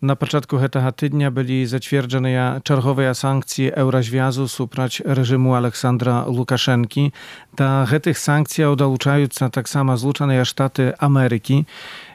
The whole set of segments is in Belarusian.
На пачатку гэтага тыдня былі зацверджаныя чарговыя санкцыі еўразвязу супраць рэжыму Александра Лукашэнкі. Да гэтых санкцыяў далучаюцца таксама злучаныя штаты Амерыкі.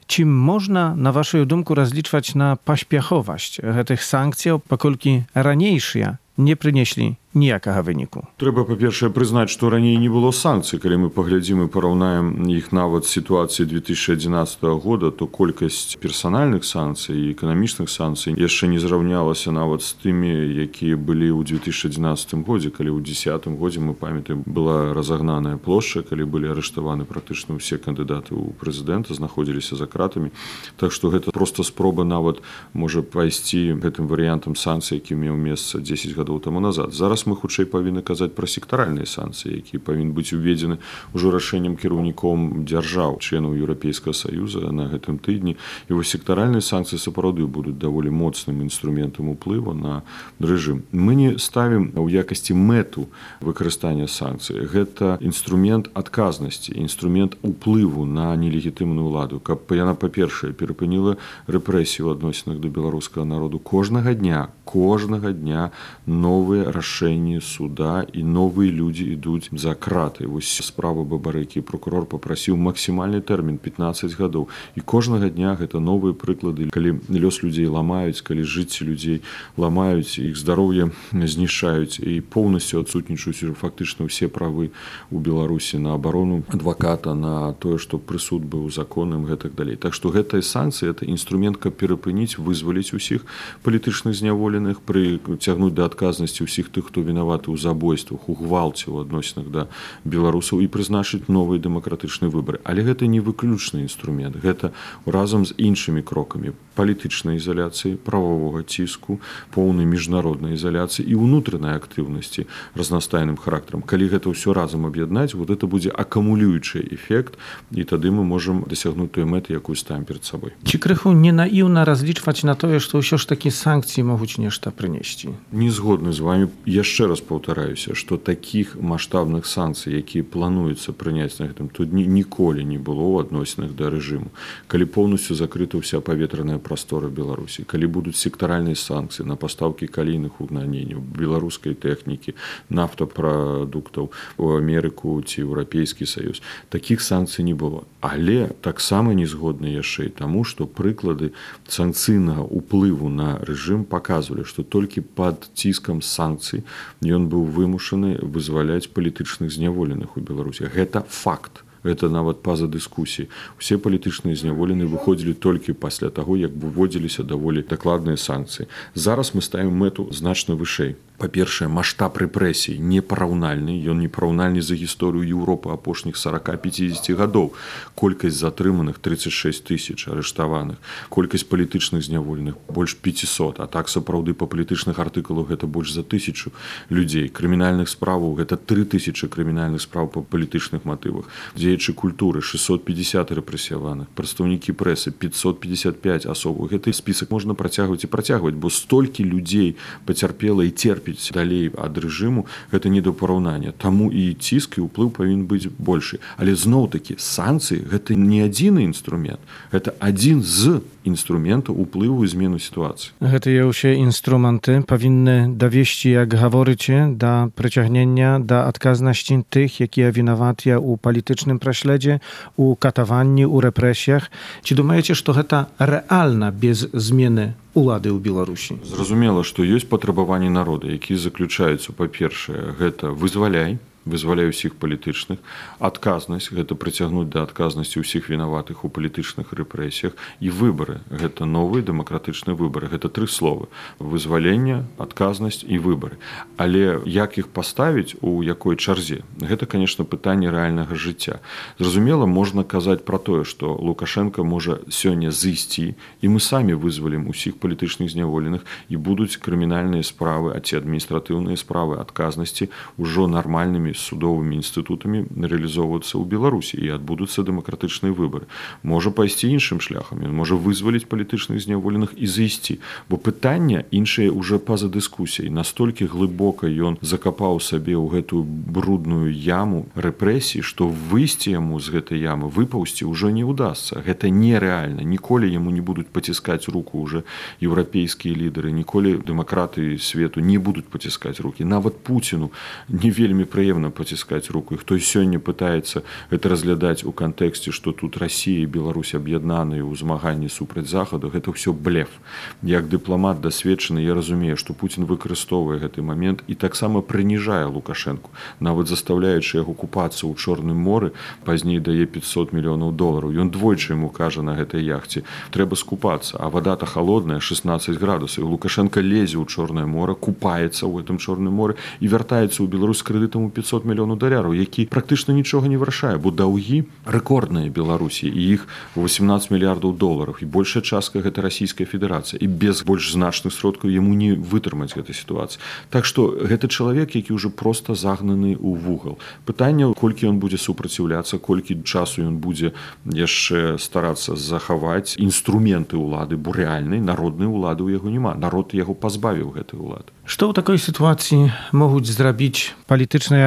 Ці можна, на вашую думку разлічваць на паспяховасць гэтых санкцыяў, паколькі ранейшыя не прынеслі ніякага выніку. Трэба па-першае прызнаць што раней не было санкцый. Калі мы паглядзім і параўнаем іх нават сітуацыі 2011 года то колькасць персанальных санкцый і эканамічных санкцый яшчэ не зраўнялася нават з тымі якія былі ў 2011 годзе. Калі ў десятым годзе мы памятаем была разагнаная плошча калі былі арыштаваны практычна ўсе кандыдаты ў прэзідэнта знаходзіліся за кратамі. Так што гэта просто спроба нават можа пайсці гэтым варыянтам санкцый які меў месца 10 гадоў таму назад. Зараз мы хутчэй павінны казаць пра сектаральныя санкцыі які павінен быць уведзены ўжо рашэннем кіраўніком дзяржаў членаў еўрапейскага саюза на гэтым тыдні і вось сектаральныя санкцыі сапраўды будуць даволі моцным інструментам уплыву на рэжым мы не ставім у якасці мэту выкарыстання санкцыі гэта інструмент адказнасці інструмент уплыву на нелегітымную ладу. Каб яна па-першае перапыніла рэпрэсію адносінах да беларускага народу. Кожнага дня кожнага дня новыя рашэнні рашэнні суда і новыя людзі ідуць за краты вось справа бабарыкі прокурор попрасіў максімальны тэрмін 15 гадоў і кожнага дня гэта новыя прыклады калі лёс людзей ламаюць калі жыцці людзей ламаюць іх здароўе знішаюць і поўнасцю адсутнічаюць фактычна ўсе правы у беларусі на абарону адваката на тое што прысуд быў законным гэтак далей так што гэтая санкцыя это інструмент каб перапыніць вызваліць усіх палітычных зняволеных прыцягнуць да адказнасці ўсіх тых хто вінаваты ў забойствах у гвалце ў адносінах да беларусаў і прызначыць новыя дэмакратычныя выбары. Але гэта не выключны інструмент гэта разам з іншымі крокамі палітычнай ізаляцыі правовага ціску поўнай міжнароднай ізаляцыі і ўнутранай актыўнасці разнастайным характарам. Калі гэта ўсё разам аб'яднаць вот это будзе акумулюючы эфект і тады мы можемм дасягнуць той мэты якую ставім перед сабой. Ці крыху не наіўна разлічваць на тое што ўсё ж такі санкцыі могуць нешта прынесці? Не згодны з вами яшчэ яшчэ раз паўтараюся што такіх маштабных санкцый якія плануецца прыняць на гэтым тут ніколі не было ў адносінах да рэжыму калі поўнасцю закрыта ўся паветраная прастора беларусі калі будуць сектаральныя санкцыі на пастаўкі калійных угнаненняў беларускай тэхнікі нафтапрадуктаў у амерыку ці еўрапейскі саюз такіх санкцый не было. Але таксама не згодны яшчэ і таму што прыклады санкцыйнага уплыву на рэжым паказвалі што толькі пад ціскам санкцый ён быў вымушаны вызваляць палітычных зняволеных у беларусі. Гэта факт. Это нават па-за дыскусіі. Усе палітычныя зняволены выходзілі толькі пасля таго як выводзіліся даволі дакладныя санкцыі. Зараз мы ставім мэту значна вышэй па-першае маштаб рэпрэсій непараўнальны ён не параўнальны за гісторыю Еўропы апошніх 40-50 гадоў. Колькасць затрыманых 36 тысяч арыштаваных колькасць палітычных зняволеных больш 500 а так сапраўды па палітычных артыкулах гэта больш за тысячу людзей. Крымінальных справаў гэта 3000 крымінальных спраў па палітычных матывах. Дзеячы культуры 650 рэпрэсіяваных прадстаўнікі прэсы 555 асобу гэты спісак можна працягваць і працягваць бо столькі людзей пацярпела і церп церпіць далей ад рэжыму гэта не да параўнання таму і ціск і ўплыў павінен быць большы але зноў такі санкцыі гэта не адзіны інструмент гэта адзін з інструментаў уплыву змену сітуацыі гэтыя ўсе інструменты павінны давесці як гаворыце да прыцягнення да адказнасці тых якія вінаватыя ў палітычным праследзе у катаванні у рэпрэсіях. Ці думаеце што гэта рэальна без змены улады ў беларусі? Зразумела што ёсць патрабаванні народа які заключаюцца па-першае гэта вызваляй вызваляю усіх палітычных. Адказнасць гэта прыцягнуць да адказнасці ўсіх вінаватых у палітычных рэпрэсіях. І выбары. Гэта новыя дэмакратычныя выбары. Гэта тры словы. Вызвалення адказнасць і выбары. Але як іх паставіць у якой чарзе? Гэта конечно пытанне рэальнага жыцця. Зразумела можна казаць пра тое што лукашенко можа сёння зысці і мы самі вызвалім усіх палітычных зняволеных і будуць крымінальныя справы а ці адміністратыўныя справы адказнасці ўжо нармальнымі з судовымі інстытутамі рэалізоўвацца ў беларусі і адбудуцца дэмакратычныя выбары можа пайсці іншым шляхам ён можа вызваліць палітычных зняволеных і зайсці бо пытання іншае уже па-за дыскусіяй настолькі глыбока ён закапаў сабе ў гэтую брудную яму рэпрэсій што выйсці яму з гэтай ямы выпаўсці ўжо не ўдасся гэта нереальна ніколі яму не будуць паціскаць руку уже еўрапейскія лідары ніколі дэмакраты свету не будуць паціскаць руки нават пуціну не вельмі прыемна паціскаць руку. І хто сёння пытаецца это разглядаць у кантэксце што тут Росія і Беларусь аб'яднаныя ў змаганні супраць захаду. Гэта ўсё блеф. Як дыпламат дасведчаны я разумею што Путін выкарыстоўвае гэты момент і таксама прыніжае лукашэнку нават заставляючы яго купацца ў чорным моры пазней дае 500 мільёнаў долараў. Ён двойчы яму кажа на гэтай яхце трэба скупацца а вода то холодная 16 градусаў лукашенко лезе ў чорное море купаецца ў этом чорным море і вяртаецца ў Беларусь крэдытам у 500 мільёнаў даляраў які практычна нічога не вырашае бо даўгі рэкордныя беларусі і іх 18 мільярдаў долараў і большая частка гэта расійская федэрацыя і без больш значных сродкаў яму не вытрымаць гэтай сітуацыі. Так што гэты чалавек які ўжо просто загнаны ў вугал. Пытанне колькі ён будзе супраціўляцца колькі часу ён будзе яшчэ старацца захаваць інструменты ўлады бо рэальнай народнай улады ў яго няма. Народ яго пазбавіў гэтай улады. Што ў такой сітуацыі могуць зрабіць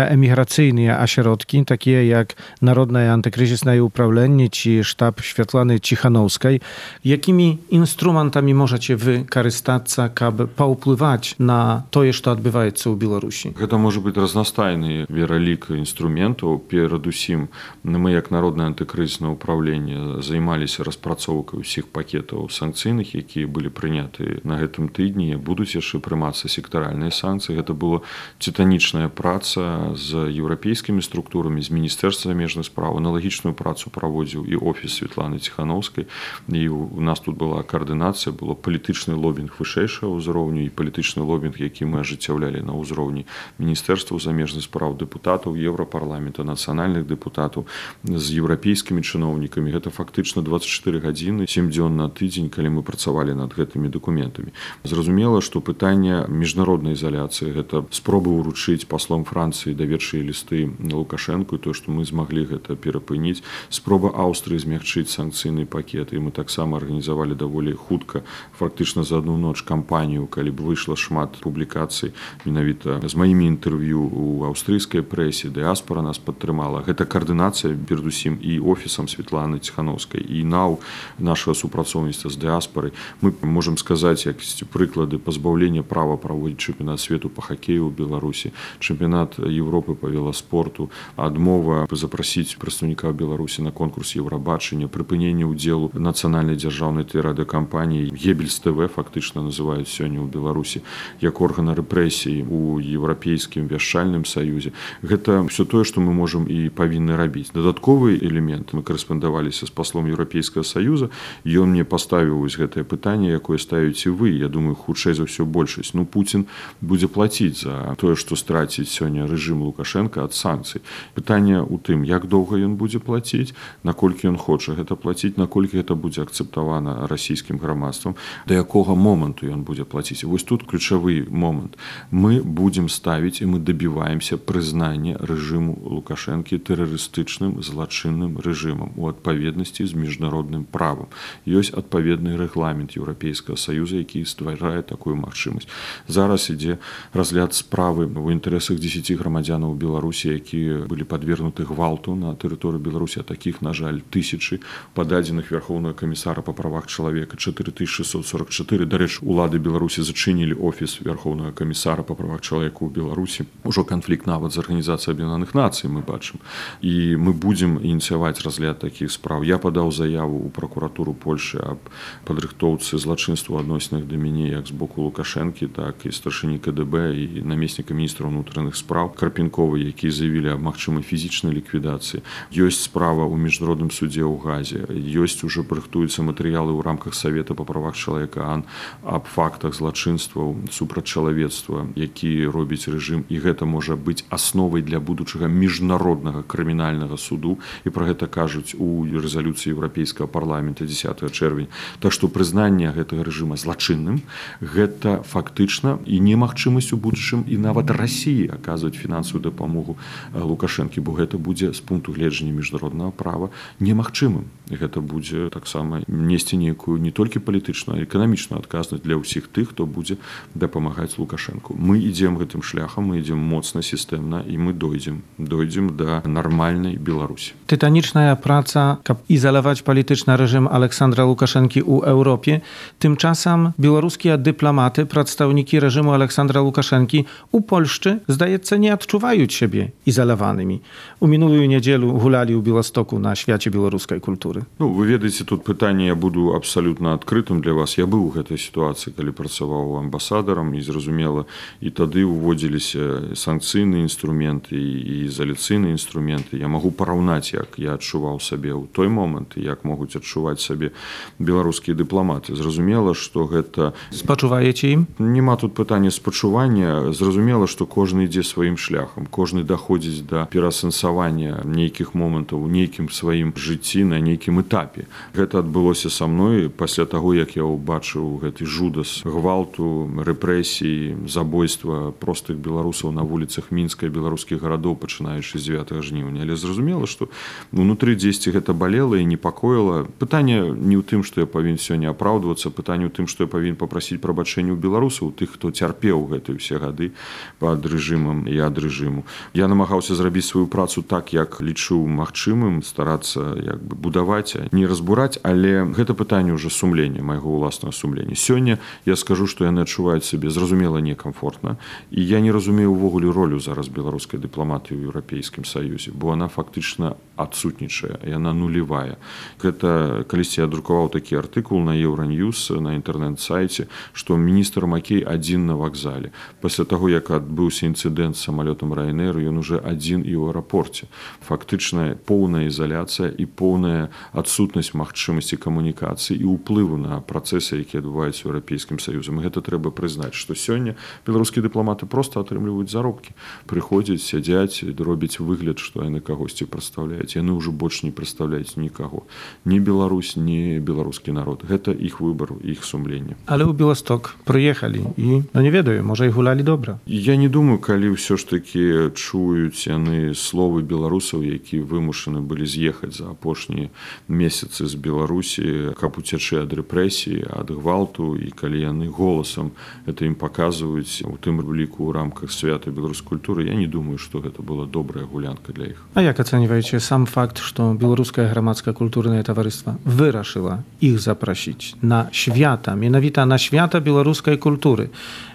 палітычныя эміграцыйныя асяродкі, такія як народнае антыкрызіснае ўпраўленне ці штаб святланы ціханаўскай, якімі інструментамі можаце вы карыстацца, каб паўплываць на тое, што адбываецца ў Беларусі. Гэта можа быць разнастайны вералік інструментаў. Перадусім мы як народнае антыкрызнае ўпраўленне займаліся распрацоўкай усіх пакетаў санкцыйных, якія былі прыняты на гэтым тыдні, будуць яшчэ прымацца сектаральныя санкцыі гэта было цітанічная праца з еўрапейскімі структурамі з міністэрства замежных справ аналагічную працу праводзіў і офіс Светланы ціханаўскай і у нас тут была каардынацыя было палітычны лобінг вышэйшага ўзроўню і палітычны лобінг які мы ажыццяўлялі на ўзроўні міністэрства замежных справ дэпутатаў еўрапарламента нацыянальных дэпутатаў з еўрапейскімі чыноўнікамі. Гэта фактычна 24 гадзіны 7 дзён на тыдзень калі мы працавалі над гэтымі дакументамі. Зразумела што пытанне між міжнароднай ізаляцыі гэта спробы ўручыць паслом францыі даведчыя лісты лукашэнку то што мы змаглі гэта перапыніць. Спроба аўстрыі змягчыць санкцыйны пакет і мы таксама арганізавалі даволі хутка фактычна за одну ноч кампанію калі б выйшла шмат публікацый менавіта з маімі інтэрв'ю у аўстрыйскай прэсе. Дыаспора нас падтрымала. Гэта каардынацыя перадусім і офісам Светланы ціхановскай і нау нашага супрацоўніцтва з дыаспорай. Мы можемм сказаць якасці прыклады пазбаўлення права праводзіць чэмпіонат свету по хоккею ў беларусі чэмпіянат Европы по веласпорту адмова запрасіць прадстаўніка беларусі на конкурс еўрабачання прыпынення ўдзелу нацыянальнай дзяржаўнай тэрадыакампаніі гебельс тв фактычна называюць сёння ў беларусі як органа рэпрэсій у еўрапейскім вяшчальным саюзе гэта все тое што мы можемм і павінны рабіць дадатковы элемент. Мы карэспандаваліся з паслом еўрапейскага саюза ён мне паставіў вось гэтае пытанне якое ставіце вы. Я думаю хутчэй за ўсё большасць ну Пуін будзе плаціць за тое, што страціць сёння рэжым Лукашенко ад санкцый. Пытанне ў тым, як доўга ён будзе плаціць, наколькі ён хоча гэта плаціць, наколькі гэта будзе акцэптавана расійскім грамадствам, да якога моманту ён будзе плаціць. Вось тут ключавы момант. Мы будзем ставіць і мы дабіваемся прызнання рэжыму Лукашэнкі тэрарыстычным злачынным рэжымам у адпаведнасці з міжнародным правам. Ёсць адпаведны рэгламент еўрапейскага саюза, які стварае такую магчымасць. Зараз ідзе разгляд справы у інтарэсах 10 грамадзянаў беларусі якія былі подвергнуты гвалту на тэрыторыю беларусі таких на жаль тысячи пададзеных верхоўнага камісара по правах чалавека. 4644 дарэч улады беларусі зачынілі офіс верхоўнага камісара по правах чалавека у беларусі. Ужо канфлікт нават з арганізацыяй аб'яднаных нацый мы бачым. І мы будзем ініцыяваць разгляд таких справ я падаў заяву у прокуратуру польши аб падрыхтоўцы злачынству адносных да мяне як з боку лукашэнкі так і старшыні КДБ і намесніка міністра ўнутраных спраў карпінкова які заявілі аб магчымай фізічнай ліквідацыі. Ёсць справа ў міжнародным суддзе ў газе. Ёсць уже рыхтуюцца матэрыялы ў рамках савета па правах чалавека ан аб фактах злачынстваў супрацьчалавецтва які робіць рэжым. І гэта можа быць асновай для будучага міжнароднага крымінальнага суду. І пра гэта кажуць у рэзалюцыі еўрапейскага парламента 10 чэрвень так што прызнанне гэтага рэжыма злачынным гэта фактычна і немагчымасць у будучым і нават рассіі аказваць фінансавую ту дапамогу лукашэнкі бо гэта будзе з пункту гледжання міжнароднага права немагчымым. Гэта будзе таксама несці нейкую не толькі палітычную эканамічную адказнасць для ўсіх тых хто будзе дапамагаць лукашэнку. Мы ідзем гэтым шляхам мы ідзем моцна сістэмна і мы дойдзем дойдзем да нармальнай беларусі. Tytaniczna praca, kab izolować polityczny reżim Aleksandra Łukaszenki u Europie. Tymczasem białoruskie dyplomaty, przedstawniki reżimu Aleksandra Łukaszenki u Polszczy, zdaje się, nie odczuwają siebie izolowanymi. U minulą niedzielę hulali u Białostoku na świecie białoruskiej kultury. Ну, вы ведаеце тут пытанне я буду абсалютна адкрытым для вас я быў у гэтай сітуацыі калі працаваў амбасадарам і зразумела і тады уводзіліся санкцыйныя інструменты і ізаляцыйныя інструменты я магу параўнаць як я адчуваў сабе ў той момант як могуць адчуваць сабе беларускія дыпламаты зразумела што гэта Спачуваеце ім? няма тут пытання спачування зразумела што кожны ідзе сваім шляхам кожны даходзіць да пераасэнсавання нейкіх момантаў у нейкім сваім жыцці на нейкім этапе. Гэта адбылося са мной пасля таго як я ўбачыў гэты жудас гвалту рэпрэсіі забойства простых беларусаў на вуліцах мінска беларускіх гарадоў пачынаючы з 9 жніўня. Але зразумела што унутры дзесьці гэта балела і непакоіла. Пытанне не ў тым што я павін сёння апраўдвацца пытанне ў тым што я павін папрасіць прабачэння ў беларусаў тых хто цярпеў гэтыя ўсе гады пад рэжымам і ад рэжыму я намагаўся зрабіць сваю працу так як лічыў магчымым старацца як бы будаваць не разбураць але гэта пытанне ўжо сумлення майго ўласнага сумлення. Сёння я скажу што яны адчуваюць сябе зразумела некамфортна і я не разумею увогуле ролю зараз беларускай дыпламатыі ў еўрапейскім саюзе бо она фактычна адсутнічае яна нулевая гэта калісьці я друкаваў такі артыкул на еўраньюз на інтэрнэт-сайце што міністр макей адзін на вакзале. Пасля таго як адбыўся інцыдэнт з самалётам райнеру ён уже адзін і ў аэрапорце фактычная поўная ізаляцыя і поўная адсутнасць магчымасці камунікацыі і ўплыву на працэсы які адбываюцца еўрапейскім саюзам гэта трэба прызнаць што сёння беларускія дыпламаты просто атрымліваюць заробкі прыходзяць сядзяць робяць выгляд што яны кагосьці прадстаўляюць яны ўжо больш не прадстаўляюць нікаго не Беларусь не беларускі народ. Гэта іх выбар іх сумлення Ale u Białostok przyjechali i, no nie wiedzą, może i hulali dobra. Я не думаю калі ўсё ж такі чуюць яны словы беларусаў які вымушаны былі з'ехаць за апошнія месяцы з беларусі каб уцячы ад рэпрэсіі ад гвалту і калі яны голасам это ім паказваюць у тым ліку ў рамках свята беларускай культуры я не думаю што гэта была добрая гулянка для іх A jak oceniacie sam fakt, że Białoruska Gromadzka Kulturne Towarzystwa wyraszyła ich zaprosić na świata, mianowita na świata białoruskiej kultury.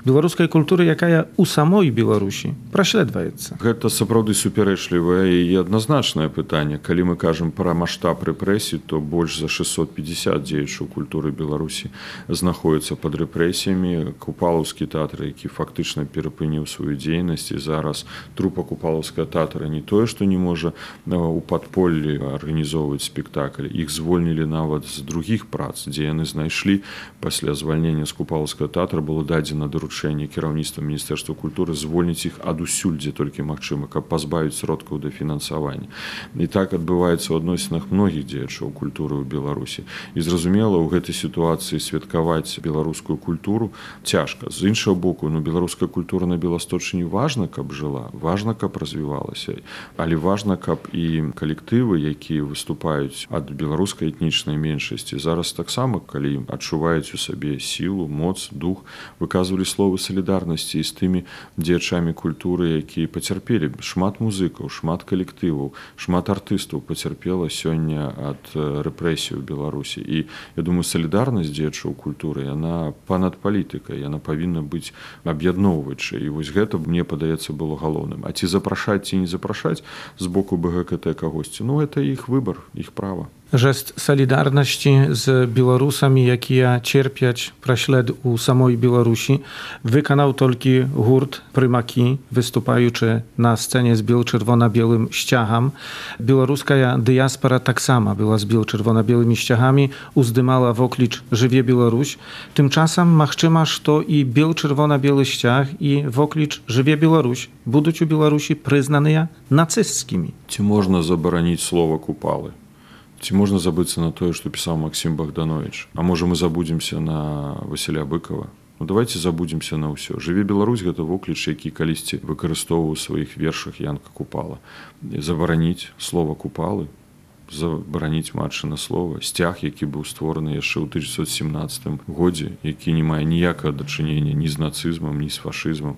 Białoruskiej kultury, jaka ja u samej Praśledwaецца. гэта сапраўды супярэчлівае і адназначнае пытанне. Калі мы кажам пра маштаб рэпрэсій то больш за 650 дзеячаў культуры беларусі знаходяцца под рэпрэсіямі. Купалаўскі тэатр які фактычна перапыніў сваю дзейнасць і зараз трупа купалаўская тэатра не тое што не можа у падполлі арганізоўваць спектакль. Іх звольнілі нават з другіх прац дзе яны знайшлі. Пасля звальнення з купалаўскага тэатра было дадзена даручэнне кіраўніцтва міністэрства культуры звольніць іх адусюль дзе толькі магчыма каб пазбавіць сродкаў да фінансавання і так адбываецца ў адносінах многіх дзеячаў культуры ў беларусі і зразумела ў гэтай сітуацыі святкаваць беларускую культуру цяжка. З іншага боку ну беларуская культура на беласточыне важна каб жыла важна каб развівалася але важна каб і калектывы якія выступаюць ад беларускай этнічнай меншасці зараз таксама калі адчуваюць у сабе сілу моц дух выказвалі словы салідарнасці з тымі дзеячамі культуры якія пацярпелі шмат музыкаў шмат калектываў шмат артыстаў пацярпела сёння ад рэпрэсію беларусі і я думаю салідарнасць дзечаў культуры яна панад палітыкай яна павінна быць аб'ядноўваючай і вось гэта мне падаецца было галоўным а ці запрашаць ці не запрашаць з боку бгкт кагосьці ну это іх выбар іх права Gest solidarności z Białorusami, jaki ja cierpiać praśled u samej Białorusi, wykonał tylko hurt prymaki, występujący na scenie z biało-czerwona-białym ściacham. Białoruska ja diaspora tak sama była z biało-czerwona-białymi ściachami, uzdymała w oklicz Żywie Białoruś. Tymczasem machczymasz to i biało-czerwona-biały ściach i w oklicz Żywie Białoruś, будуть у Білорусі признані нацистськими. ці можна забараніць слова купалы Ці можна забыцца на тое што пісаў Макссім богданович а можа мы забудземся на Васіля быкова ну давайте забудземся на ўсё. Жыве Беларусь гэта вокліч які калісьці выкарыстоўваў сваіх вершах янка купала. Забараніць слова купалы забараніць матчы на слова сцяг які быў створаны яшчэ ў 1917 годзе які не мае ніякага дачынення ні з нацызмам ні з фашызмам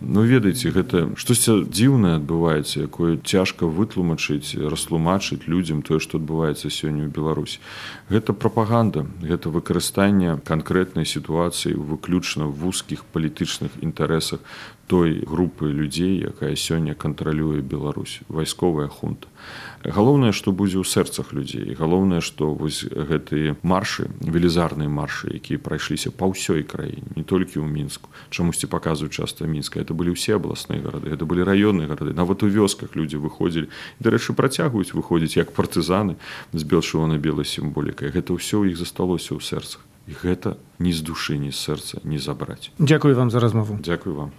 Ну ведаеце гэта штосьці дзіўнае адбываецца якое цяжка вытлумачыць растлумачыць людзям тое што адбываецца сёння ў Беларусь гэта прапаганда гэта выкарыстанне канкрэтнай сітуацыі выключна вузкіх палітычных інтарэсах той групы людзей якая сёння кантралюе Беларусь вайсковая хунта. Галоўнае што будзе ў сэрцах людзей галоўнае што вось гэтыя маршы велізарныя маршы якія прайшліся па ўсёй краіне не толькі ў мінску чамусьці паказваюць часта мінска это былі ўсе абласныя гарады это былі раённыя гарады. Нават у вёсках людзі выходзілі. Дарэчы працягваюць выходзіць як партызаны з белшывана белай сімволікай. Гэта ўсё ў іх засталося ў сэрцах. І гэта ні з душы ні з сэрца не забраць. Дзякую вам за размову. Дзякую вам